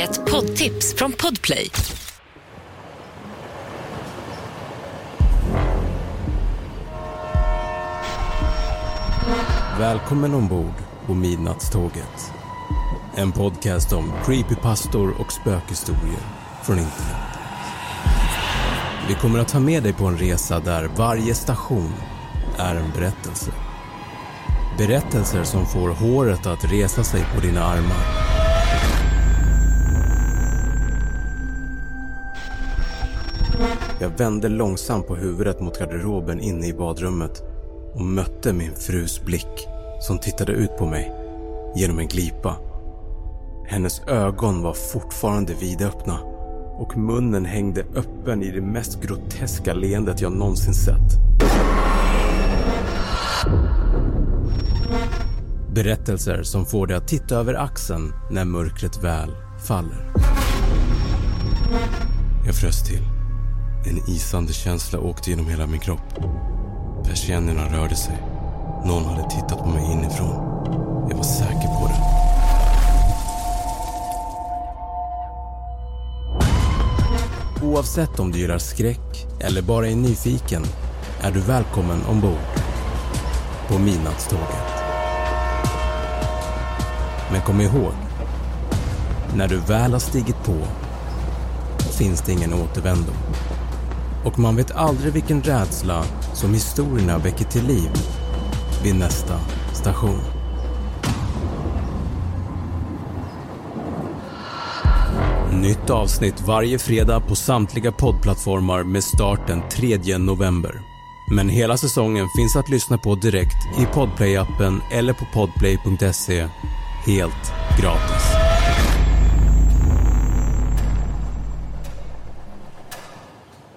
Ett poddtips från Podplay. Välkommen ombord på Midnattståget. En podcast om creepypastor och spökhistorier från internet. Vi kommer att ta med dig på en resa där varje station är en berättelse. Berättelser som får håret att resa sig på dina armar. Jag vände långsamt på huvudet mot garderoben inne i badrummet och mötte min frus blick som tittade ut på mig genom en glipa. Hennes ögon var fortfarande vidöppna och munnen hängde öppen i det mest groteska leendet jag någonsin sett. Berättelser som får dig att titta över axeln när mörkret väl faller. Jag frös till. En isande känsla åkte genom hela min kropp. Persiennerna rörde sig. Någon hade tittat på mig inifrån. Jag var säker på det. Oavsett om du gillar skräck eller bara är nyfiken är du välkommen ombord på Midnattståget. Men kom ihåg, när du väl har stigit på finns det ingen återvändo. Och man vet aldrig vilken rädsla som historierna väcker till liv vid nästa station. Nytt avsnitt varje fredag på samtliga poddplattformar med start den 3 november. Men hela säsongen finns att lyssna på direkt i Podplay-appen eller på podplay.se helt gratis.